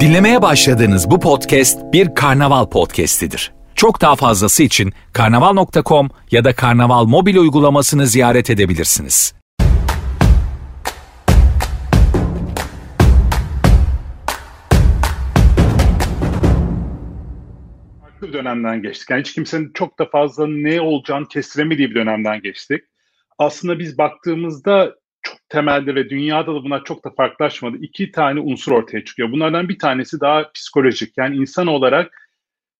Dinlemeye başladığınız bu podcast bir karnaval podcastidir. Çok daha fazlası için karnaval.com ya da karnaval mobil uygulamasını ziyaret edebilirsiniz. Farklı bir dönemden geçtik. Yani hiç kimsenin çok da fazla ne olacağını kestiremediği bir dönemden geçtik. Aslında biz baktığımızda çok temelde ve dünyada da bunlar çok da farklılaşmadı. İki tane unsur ortaya çıkıyor. Bunlardan bir tanesi daha psikolojik. Yani insan olarak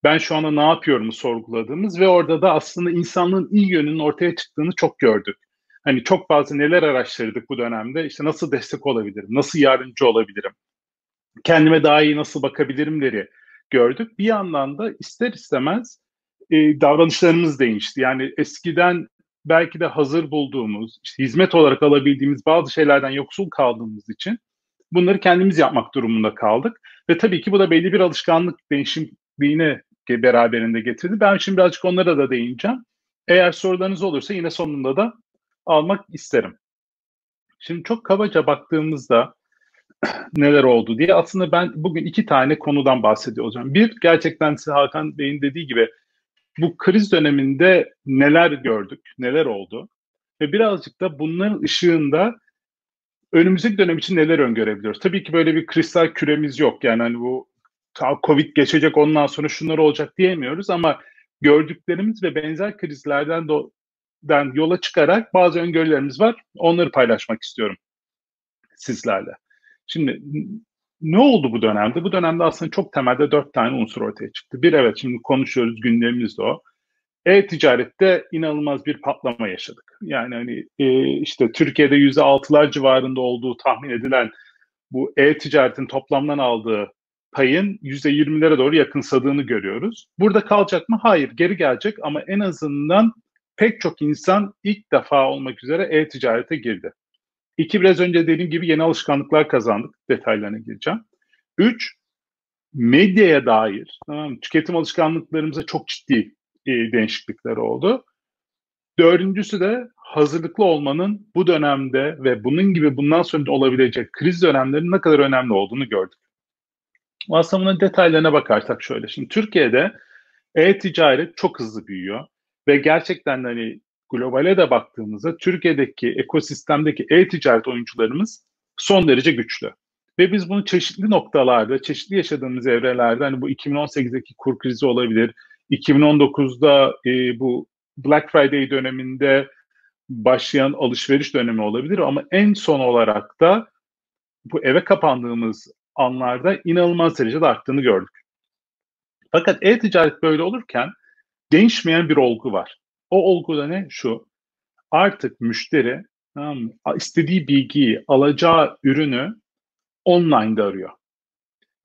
ben şu anda ne yapıyorumu sorguladığımız ve orada da aslında insanlığın iyi yönünün ortaya çıktığını çok gördük. Hani çok fazla neler araştırdık bu dönemde. İşte nasıl destek olabilirim, nasıl yardımcı olabilirim, kendime daha iyi nasıl bakabilirimleri gördük. Bir yandan da ister istemez e, davranışlarımız değişti. Yani eskiden belki de hazır bulduğumuz, işte hizmet olarak alabildiğimiz bazı şeylerden yoksul kaldığımız için bunları kendimiz yapmak durumunda kaldık. Ve tabii ki bu da belli bir alışkanlık değişimliğine beraberinde getirdi. Ben şimdi birazcık onlara da değineceğim. Eğer sorularınız olursa yine sonunda da almak isterim. Şimdi çok kabaca baktığımızda neler oldu diye aslında ben bugün iki tane konudan bahsediyor olacağım. Bir gerçekten size Hakan Bey'in dediği gibi bu kriz döneminde neler gördük, neler oldu ve birazcık da bunların ışığında önümüzdeki dönem için neler öngörebiliyoruz? Tabii ki böyle bir kristal küremiz yok. Yani hani bu Covid geçecek ondan sonra şunlar olacak diyemiyoruz ama gördüklerimiz ve benzer krizlerden do, den yola çıkarak bazı öngörülerimiz var. Onları paylaşmak istiyorum sizlerle. Şimdi ne oldu bu dönemde? Bu dönemde aslında çok temelde dört tane unsur ortaya çıktı. Bir evet şimdi konuşuyoruz gündemimizde o. E-ticarette inanılmaz bir patlama yaşadık. Yani hani e, işte Türkiye'de yüzde altılar civarında olduğu tahmin edilen bu e-ticaretin toplamdan aldığı payın yüzde yirmilere doğru yakınsadığını görüyoruz. Burada kalacak mı? Hayır, geri gelecek ama en azından pek çok insan ilk defa olmak üzere e-ticarete girdi. İki, biraz önce dediğim gibi yeni alışkanlıklar kazandık. Detaylarına gireceğim. Üç, medyaya dair tamam tüketim alışkanlıklarımıza çok ciddi e, değişiklikler oldu. Dördüncüsü de hazırlıklı olmanın bu dönemde ve bunun gibi bundan sonra olabilecek kriz dönemlerinin ne kadar önemli olduğunu gördük. Aslında bunun detaylarına bakarsak şöyle. Şimdi Türkiye'de e-ticaret çok hızlı büyüyor ve gerçekten hani globale de baktığımızda Türkiye'deki ekosistemdeki e-ticaret oyuncularımız son derece güçlü. Ve biz bunu çeşitli noktalarda, çeşitli yaşadığımız evrelerde hani bu 2018'deki kur krizi olabilir, 2019'da e, bu Black Friday döneminde başlayan alışveriş dönemi olabilir ama en son olarak da bu eve kapandığımız anlarda inanılmaz derecede arttığını gördük. Fakat e-ticaret böyle olurken değişmeyen bir olgu var. O olgu da ne? Şu. Artık müşteri tamam istediği bilgiyi, alacağı ürünü online'da arıyor.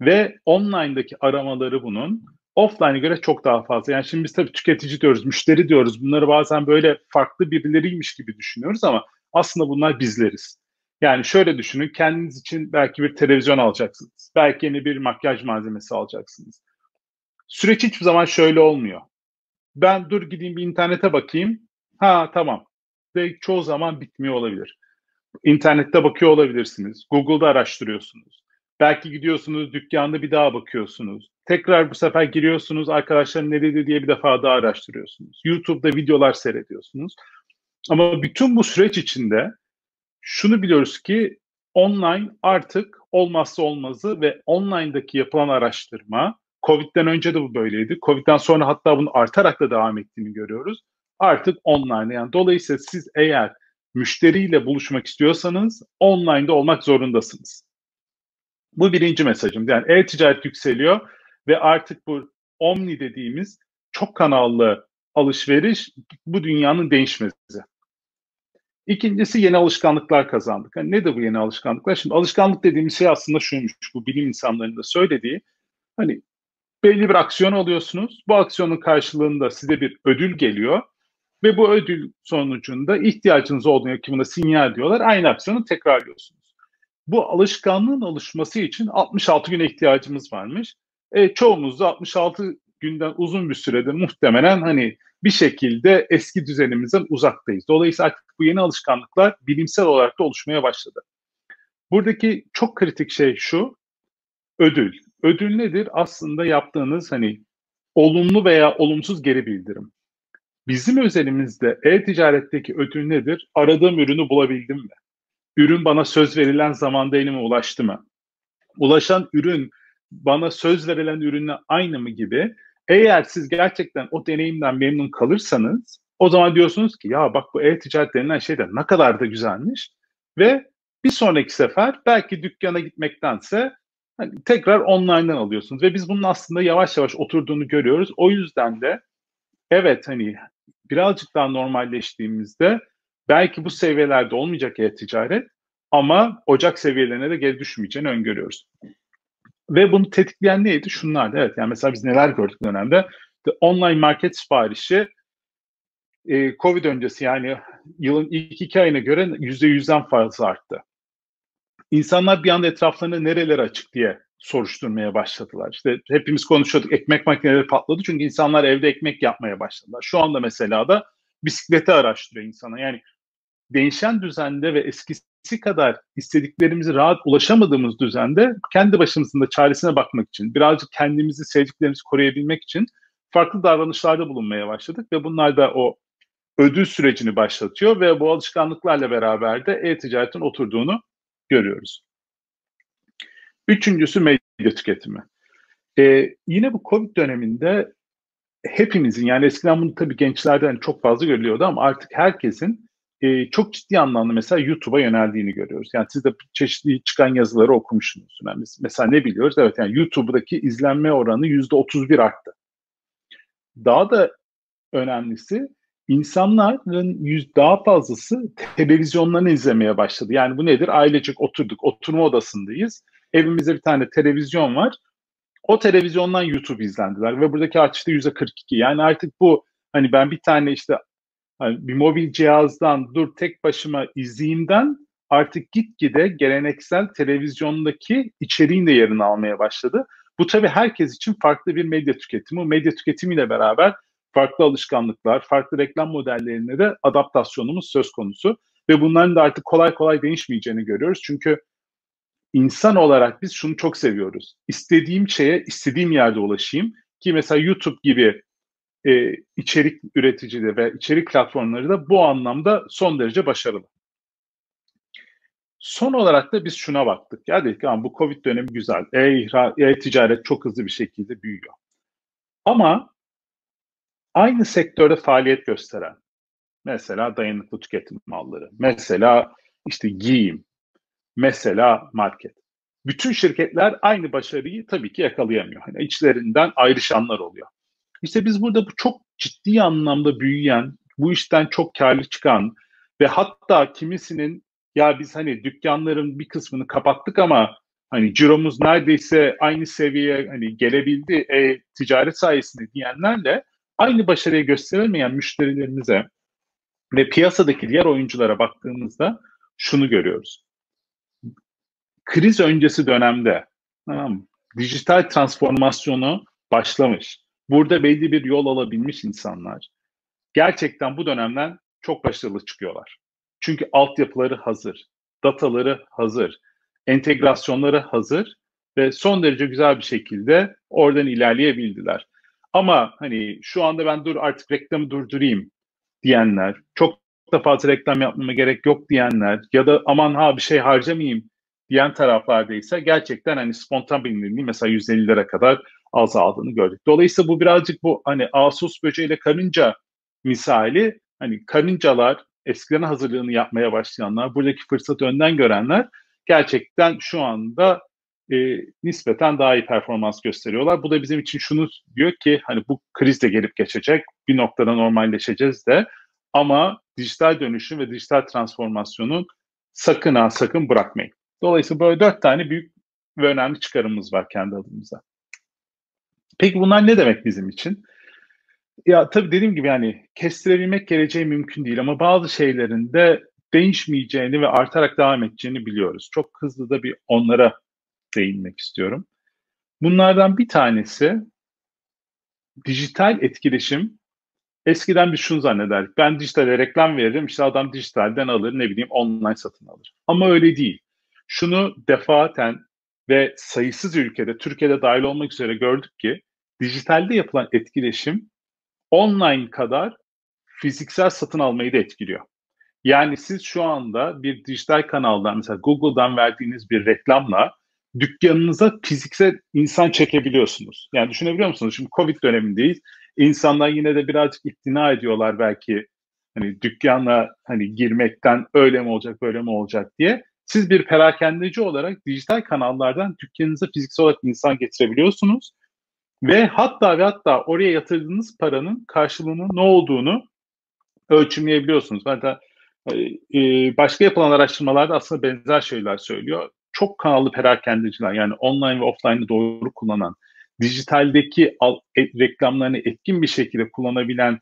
Ve online'daki aramaları bunun offline'a göre çok daha fazla. Yani şimdi biz tabii tüketici diyoruz, müşteri diyoruz. Bunları bazen böyle farklı birileriymiş gibi düşünüyoruz ama aslında bunlar bizleriz. Yani şöyle düşünün, kendiniz için belki bir televizyon alacaksınız. Belki yeni bir makyaj malzemesi alacaksınız. Süreç hiçbir zaman şöyle olmuyor. Ben dur gideyim bir internete bakayım. Ha tamam. Ve çoğu zaman bitmiyor olabilir. İnternette bakıyor olabilirsiniz. Google'da araştırıyorsunuz. Belki gidiyorsunuz dükkanda bir daha bakıyorsunuz. Tekrar bu sefer giriyorsunuz arkadaşlar ne dedi diye bir defa daha araştırıyorsunuz. YouTube'da videolar seyrediyorsunuz. Ama bütün bu süreç içinde şunu biliyoruz ki online artık olmazsa olmazı ve online'daki yapılan araştırma Covid'den önce de bu böyleydi. Covid'den sonra hatta bunun artarak da devam ettiğini görüyoruz. Artık online yani dolayısıyla siz eğer müşteriyle buluşmak istiyorsanız online'da olmak zorundasınız. Bu birinci mesajım. Yani e-ticaret yükseliyor ve artık bu omni dediğimiz çok kanallı alışveriş bu dünyanın değişmesi. İkincisi yeni alışkanlıklar kazandık. Yani nedir bu yeni alışkanlıklar? Şimdi alışkanlık dediğimiz şey aslında şuymuş. Bu bilim insanlarının da söylediği. Hani belli bir aksiyon alıyorsunuz. Bu aksiyonun karşılığında size bir ödül geliyor. Ve bu ödül sonucunda ihtiyacınız olduğunu buna sinyal diyorlar. Aynı aksiyonu tekrarlıyorsunuz. Bu alışkanlığın oluşması için 66 güne ihtiyacımız varmış. E, çoğumuz da 66 günden uzun bir sürede muhtemelen hani bir şekilde eski düzenimizden uzaktayız. Dolayısıyla artık bu yeni alışkanlıklar bilimsel olarak da oluşmaya başladı. Buradaki çok kritik şey şu, ödül. Ödül nedir? Aslında yaptığınız hani olumlu veya olumsuz geri bildirim. Bizim özelimizde e-ticaretteki ödül nedir? Aradığım ürünü bulabildim mi? Ürün bana söz verilen zamanda elime ulaştı mı? Ulaşan ürün bana söz verilen ürünle aynı mı gibi. Eğer siz gerçekten o deneyimden memnun kalırsanız o zaman diyorsunuz ki ya bak bu e-ticaret denilen şey de ne kadar da güzelmiş ve bir sonraki sefer belki dükkana gitmektense hani tekrar online'dan alıyorsunuz ve biz bunun aslında yavaş yavaş oturduğunu görüyoruz. O yüzden de evet hani birazcık daha normalleştiğimizde belki bu seviyelerde olmayacak e-ticaret ama Ocak seviyelerine de geri düşmeyeceğini öngörüyoruz. Ve bunu tetikleyen neydi? Şunlardı. Evet yani mesela biz neler gördük dönemde? The online market siparişi e, Covid öncesi yani yılın ilk iki ayına göre yüzde yüzden fazla arttı. İnsanlar bir anda etraflarında nereleri açık diye soruşturmaya başladılar. İşte hepimiz konuşuyorduk ekmek makineleri patladı çünkü insanlar evde ekmek yapmaya başladılar. Şu anda mesela da bisikleti araştırıyor insana. Yani değişen düzende ve eskisi kadar istediklerimizi rahat ulaşamadığımız düzende kendi başımızın da çaresine bakmak için, birazcık kendimizi, sevdiklerimizi koruyabilmek için farklı davranışlarda bulunmaya başladık ve bunlar da o ödül sürecini başlatıyor ve bu alışkanlıklarla beraber de e-ticaretin oturduğunu görüyoruz. Üçüncüsü medya tüketimi. Ee, yine bu Covid döneminde hepimizin yani eskiden bunu tabii gençlerden çok fazla görülüyordu ama artık herkesin e, çok ciddi anlamda mesela YouTube'a yöneldiğini görüyoruz. Yani siz de çeşitli çıkan yazıları okumuşsunuz. Yani mesela ne biliyoruz? Evet yani YouTube'daki izlenme oranı yüzde 31 arttı. Daha da önemlisi insanların yüz daha fazlası televizyonlarını izlemeye başladı. Yani bu nedir? Ailecek oturduk, oturma odasındayız. Evimizde bir tane televizyon var. O televizyondan YouTube izlendiler ve buradaki artış da yüzde 42. Yani artık bu hani ben bir tane işte hani bir mobil cihazdan dur tek başıma izleyeyimden artık gitgide geleneksel televizyondaki içeriğin de yerini almaya başladı. Bu tabii herkes için farklı bir medya tüketimi. Medya tüketimiyle beraber farklı alışkanlıklar, farklı reklam modellerine de adaptasyonumuz söz konusu. Ve bunların da artık kolay kolay değişmeyeceğini görüyoruz. Çünkü insan olarak biz şunu çok seviyoruz. İstediğim şeye istediğim yerde ulaşayım. Ki mesela YouTube gibi e, içerik üreticileri ve içerik platformları da bu anlamda son derece başarılı. Son olarak da biz şuna baktık. Ya dedik ama bu Covid dönemi güzel. E-ticaret çok hızlı bir şekilde büyüyor. Ama aynı sektörde faaliyet gösteren, mesela dayanıklı tüketim malları, mesela işte giyim, mesela market. Bütün şirketler aynı başarıyı tabii ki yakalayamıyor. Hani içlerinden ayrışanlar oluyor. İşte biz burada bu çok ciddi anlamda büyüyen, bu işten çok karlı çıkan ve hatta kimisinin ya biz hani dükkanların bir kısmını kapattık ama hani ciromuz neredeyse aynı seviyeye hani gelebildi e, ticaret sayesinde diyenlerle aynı başarıyı gösteremeyen müşterilerimize ve piyasadaki diğer oyunculara baktığımızda şunu görüyoruz. Kriz öncesi dönemde tamam, dijital transformasyonu başlamış. Burada belli bir yol alabilmiş insanlar gerçekten bu dönemden çok başarılı çıkıyorlar. Çünkü altyapıları hazır, dataları hazır, entegrasyonları hazır ve son derece güzel bir şekilde oradan ilerleyebildiler. Ama hani şu anda ben dur artık reklamı durdurayım diyenler, çok da fazla reklam yapmama gerek yok diyenler ya da aman ha bir şey harcamayayım diyen taraflarda ise gerçekten hani spontan bilinirliği mesela 150 lira kadar azaldığını gördük. Dolayısıyla bu birazcık bu hani asus böceğiyle karınca misali hani karıncalar eskiden hazırlığını yapmaya başlayanlar, buradaki fırsatı önden görenler gerçekten şu anda e, nispeten daha iyi performans gösteriyorlar. Bu da bizim için şunu diyor ki hani bu kriz de gelip geçecek. Bir noktada normalleşeceğiz de ama dijital dönüşüm ve dijital transformasyonun sakın ha sakın bırakmayın. Dolayısıyla böyle dört tane büyük ve önemli çıkarımımız var kendi adımıza. Peki bunlar ne demek bizim için? Ya tabii dediğim gibi yani kestirebilmek geleceği mümkün değil ama bazı şeylerin de değişmeyeceğini ve artarak devam edeceğini biliyoruz. Çok hızlı da bir onlara değinmek istiyorum. Bunlardan bir tanesi dijital etkileşim. Eskiden biz şunu zannederdik. Ben dijitale reklam veririm. İşte adam dijitalden alır ne bileyim online satın alır. Ama öyle değil. şunu defaten ve sayısız ülkede, Türkiye'de dahil olmak üzere gördük ki dijitalde yapılan etkileşim online kadar fiziksel satın almayı da etkiliyor. Yani siz şu anda bir dijital kanaldan mesela Google'dan verdiğiniz bir reklamla dükkanınıza fiziksel insan çekebiliyorsunuz. Yani düşünebiliyor musunuz? Şimdi Covid dönemindeyiz. İnsanlar yine de birazcık ikna ediyorlar belki hani dükkana hani girmekten öyle mi olacak böyle mi olacak diye. Siz bir perakendeci olarak dijital kanallardan dükkanınıza fiziksel olarak insan getirebiliyorsunuz. Ve hatta ve hatta oraya yatırdığınız paranın karşılığının ne olduğunu ölçümleyebiliyorsunuz. Hatta e, başka yapılan araştırmalarda aslında benzer şeyler söylüyor. Çok kanallı perakendeciler yani online ve offline'ı doğru kullanan, dijitaldeki e, reklamlarını etkin bir şekilde kullanabilen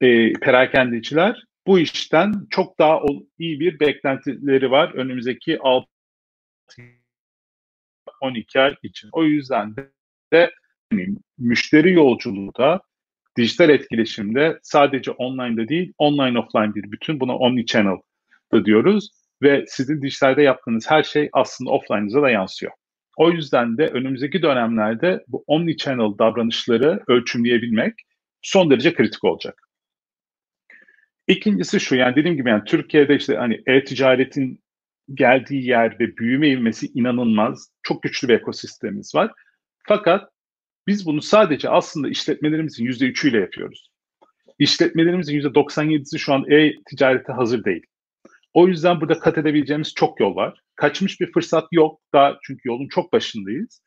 e, perakendeciler bu işten çok daha iyi bir beklentileri var önümüzdeki 6 12 ay için. O yüzden de hani, müşteri yolculuğu da dijital etkileşimde sadece online'da değil, online offline bir bütün. Buna omni channel da diyoruz ve sizin dijitalde yaptığınız her şey aslında offline'ınıza da yansıyor. O yüzden de önümüzdeki dönemlerde bu omni channel davranışları ölçümleyebilmek son derece kritik olacak. İkincisi şu yani dediğim gibi yani Türkiye'de işte hani e-ticaretin geldiği yer ve büyüme ivmesi inanılmaz. Çok güçlü bir ekosistemimiz var. Fakat biz bunu sadece aslında işletmelerimizin yüzde üçüyle yapıyoruz. İşletmelerimizin yüzde 97'si şu an e-ticarete hazır değil. O yüzden burada kat edebileceğimiz çok yol var. Kaçmış bir fırsat yok daha çünkü yolun çok başındayız.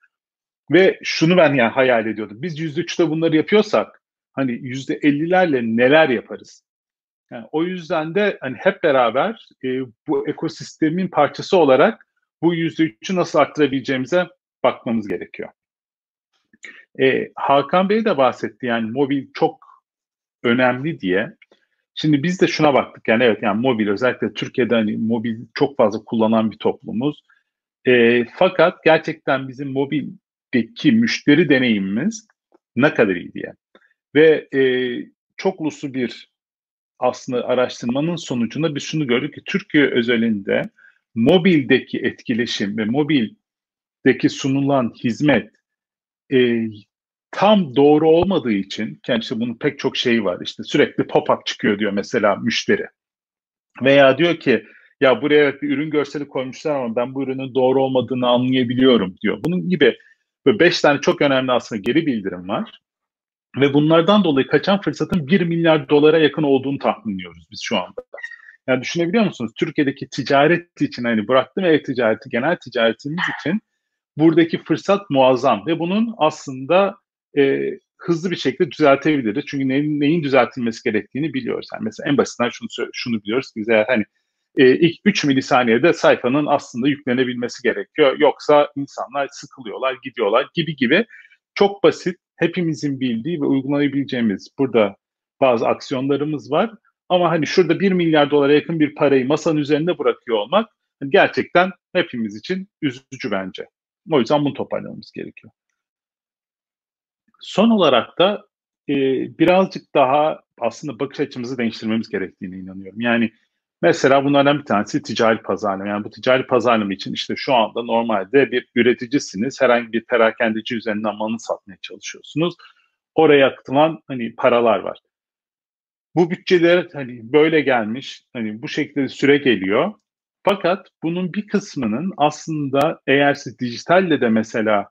Ve şunu ben yani hayal ediyordum. Biz yüzde üçte bunları yapıyorsak hani yüzde ellilerle neler yaparız? Yani o yüzden de hani hep beraber e, bu ekosistemin parçası olarak bu yüzde üçü nasıl arttırabileceğimize bakmamız gerekiyor. E, Hakan Bey de bahsetti yani mobil çok önemli diye. Şimdi biz de şuna baktık yani evet yani mobil özellikle Türkiye'de hani mobil çok fazla kullanan bir toplumuz. E, fakat gerçekten bizim mobildeki müşteri deneyimimiz ne kadar iyi diye. Ve e, çok uluslu bir aslında araştırmanın sonucunda biz şunu gördük ki Türkiye özelinde mobildeki etkileşim ve mobildeki sunulan hizmet e, tam doğru olmadığı için işte bunun pek çok şeyi var işte sürekli pop-up çıkıyor diyor mesela müşteri veya diyor ki ya buraya evet bir ürün görseli koymuşlar ama ben bu ürünün doğru olmadığını anlayabiliyorum diyor. Bunun gibi böyle beş tane çok önemli aslında geri bildirim var. Ve bunlardan dolayı kaçan fırsatın 1 milyar dolara yakın olduğunu tahminliyoruz biz şu anda. Yani düşünebiliyor musunuz? Türkiye'deki ticaret için hani bıraktım ev ticareti, genel ticaretimiz için buradaki fırsat muazzam ve bunun aslında e, hızlı bir şekilde düzeltebiliriz. Çünkü neyin, neyin düzeltilmesi gerektiğini biliyoruz. Yani mesela en basitinden şunu şunu biliyoruz ki eğer hani e, ilk 3 milisaniyede sayfanın aslında yüklenebilmesi gerekiyor. Yoksa insanlar sıkılıyorlar, gidiyorlar gibi gibi çok basit, hepimizin bildiği ve uygulayabileceğimiz burada bazı aksiyonlarımız var. Ama hani şurada 1 milyar dolara yakın bir parayı masanın üzerinde bırakıyor olmak gerçekten hepimiz için üzücü bence. O yüzden bunu toparlamamız gerekiyor. Son olarak da e, birazcık daha aslında bakış açımızı değiştirmemiz gerektiğine inanıyorum. Yani mesela bunlardan bir tanesi ticari pazarlama. Yani bu ticari pazarlama için işte şu anda normalde bir üreticisiniz. Herhangi bir perakendeci üzerinden malını satmaya çalışıyorsunuz. Oraya akıtılan hani paralar var. Bu bütçeler hani böyle gelmiş, hani bu şekilde süre geliyor. Fakat bunun bir kısmının aslında eğer siz dijitalle de mesela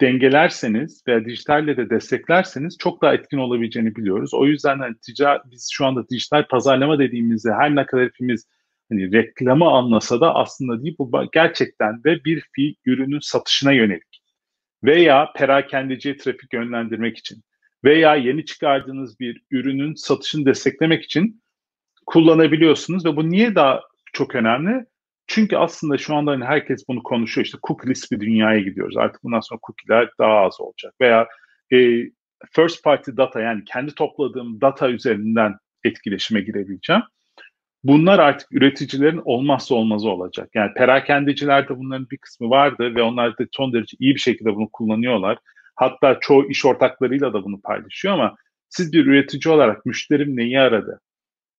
dengelerseniz veya dijitalle de desteklerseniz çok daha etkin olabileceğini biliyoruz. O yüzden hani tica, biz şu anda dijital pazarlama dediğimizde her ne kadar hepimiz hani reklamı anlasa da aslında değil bu gerçekten de bir fiil ürünün satışına yönelik veya perakendeciye trafik yönlendirmek için veya yeni çıkardığınız bir ürünün satışını desteklemek için kullanabiliyorsunuz ve bu niye daha çok önemli? Çünkü aslında şu anda hani herkes bunu konuşuyor. İşte cookieless bir dünyaya gidiyoruz. Artık bundan sonra cookie'ler daha az olacak. Veya e, first party data yani kendi topladığım data üzerinden etkileşime girebileceğim. Bunlar artık üreticilerin olmazsa olmazı olacak. Yani perakendecilerde bunların bir kısmı vardı ve onlar da son derece iyi bir şekilde bunu kullanıyorlar. Hatta çoğu iş ortaklarıyla da bunu paylaşıyor ama siz bir üretici olarak müşterim neyi aradı?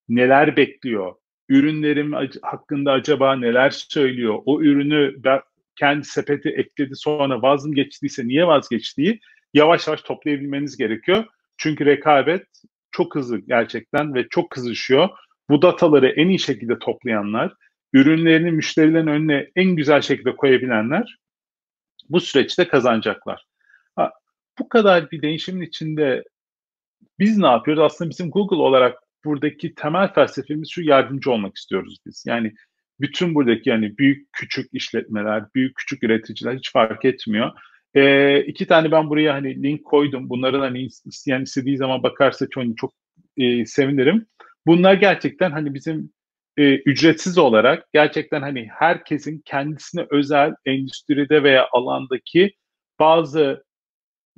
Neler bekliyor? Ürünlerim hakkında acaba neler söylüyor? O ürünü ben kendi sepeti ekledi sonra vaz mı geçtiyse niye vazgeçtiği yavaş yavaş toplayabilmeniz gerekiyor. Çünkü rekabet çok hızlı gerçekten ve çok kızışıyor. Bu dataları en iyi şekilde toplayanlar, ürünlerini müşterilerin önüne en güzel şekilde koyabilenler bu süreçte kazanacaklar. Ha, bu kadar bir değişimin içinde biz ne yapıyoruz? Aslında bizim Google olarak buradaki temel felsefemiz şu yardımcı olmak istiyoruz biz. Yani bütün buradaki yani büyük küçük işletmeler, büyük küçük üreticiler hiç fark etmiyor. Ee, iki tane ben buraya hani link koydum. Bunların hani isteyen istediği zaman bakarsa çok, çok e, sevinirim. Bunlar gerçekten hani bizim e, ücretsiz olarak gerçekten hani herkesin kendisine özel endüstride veya alandaki bazı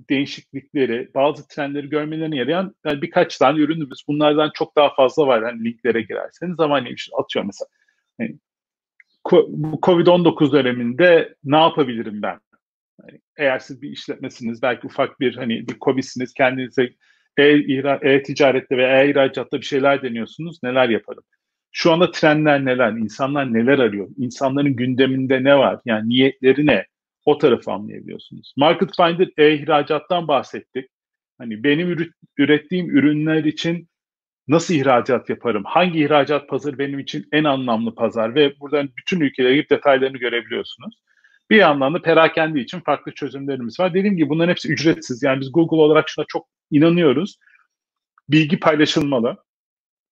değişiklikleri, bazı trendleri görmelerine yarayan yani birkaç tane ürünümüz. Bunlardan çok daha fazla var. Hani linklere girerseniz ama hani işte atıyorum mesela yani, bu Covid-19 döneminde ne yapabilirim ben? Yani eğer siz bir işletmesiniz, belki ufak bir hani bir COBİ'siniz, kendinize e-ticarette e veya e-ihracatta bir şeyler deniyorsunuz, neler yaparım? Şu anda trendler neler? İnsanlar neler arıyor? İnsanların gündeminde ne var? Yani niyetleri ne? O tarafı anlayabiliyorsunuz. Market Finder e-ihracattan bahsettik. Hani benim ürettiğim ürünler için nasıl ihracat yaparım? Hangi ihracat pazarı benim için en anlamlı pazar? Ve buradan bütün ülkelere gidip detaylarını görebiliyorsunuz. Bir yandan da perakende için farklı çözümlerimiz var. Dediğim gibi bunların hepsi ücretsiz. Yani biz Google olarak şuna çok inanıyoruz. Bilgi paylaşılmalı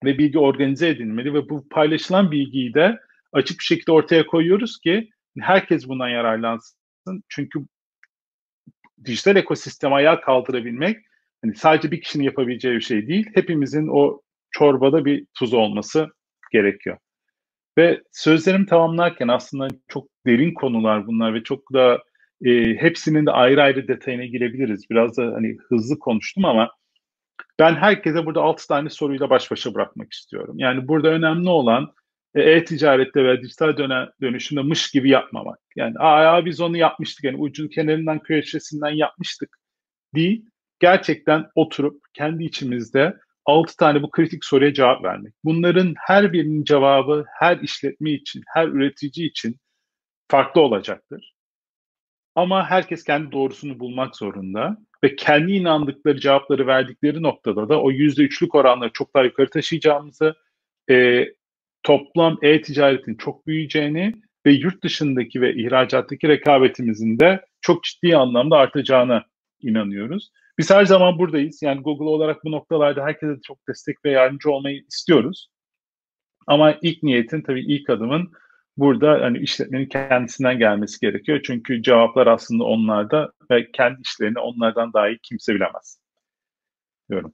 ve bilgi organize edilmeli ve bu paylaşılan bilgiyi de açık bir şekilde ortaya koyuyoruz ki herkes bundan yararlansın. Çünkü dijital ekosistemi ayağa kaldırabilmek hani sadece bir kişinin yapabileceği bir şey değil. Hepimizin o çorbada bir tuz olması gerekiyor. Ve sözlerimi tamamlarken aslında çok derin konular bunlar ve çok da e, hepsinin de ayrı ayrı detayına girebiliriz. Biraz da hani hızlı konuştum ama ben herkese burada 6 tane soruyla baş başa bırakmak istiyorum. Yani burada önemli olan e-ticarette veya dijital döne, dönüşümde mış gibi yapmamak. Yani aa biz onu yapmıştık yani ucun kenarından köşesinden yapmıştık değil. Gerçekten oturup kendi içimizde 6 tane bu kritik soruya cevap vermek. Bunların her birinin cevabı her işletme için, her üretici için farklı olacaktır. Ama herkes kendi doğrusunu bulmak zorunda ve kendi inandıkları cevapları verdikleri noktada da o yüzde üçlük oranları çok daha yukarı taşıyacağımızı, e, toplam e-ticaretin çok büyüyeceğini ve yurt dışındaki ve ihracattaki rekabetimizin de çok ciddi anlamda artacağına inanıyoruz. Biz her zaman buradayız. Yani Google olarak bu noktalarda herkese çok destek ve yardımcı olmayı istiyoruz. Ama ilk niyetin tabii ilk adımın burada hani işletmenin kendisinden gelmesi gerekiyor. Çünkü cevaplar aslında onlarda ve kendi işlerini onlardan daha iyi kimse bilemez. Diyorum.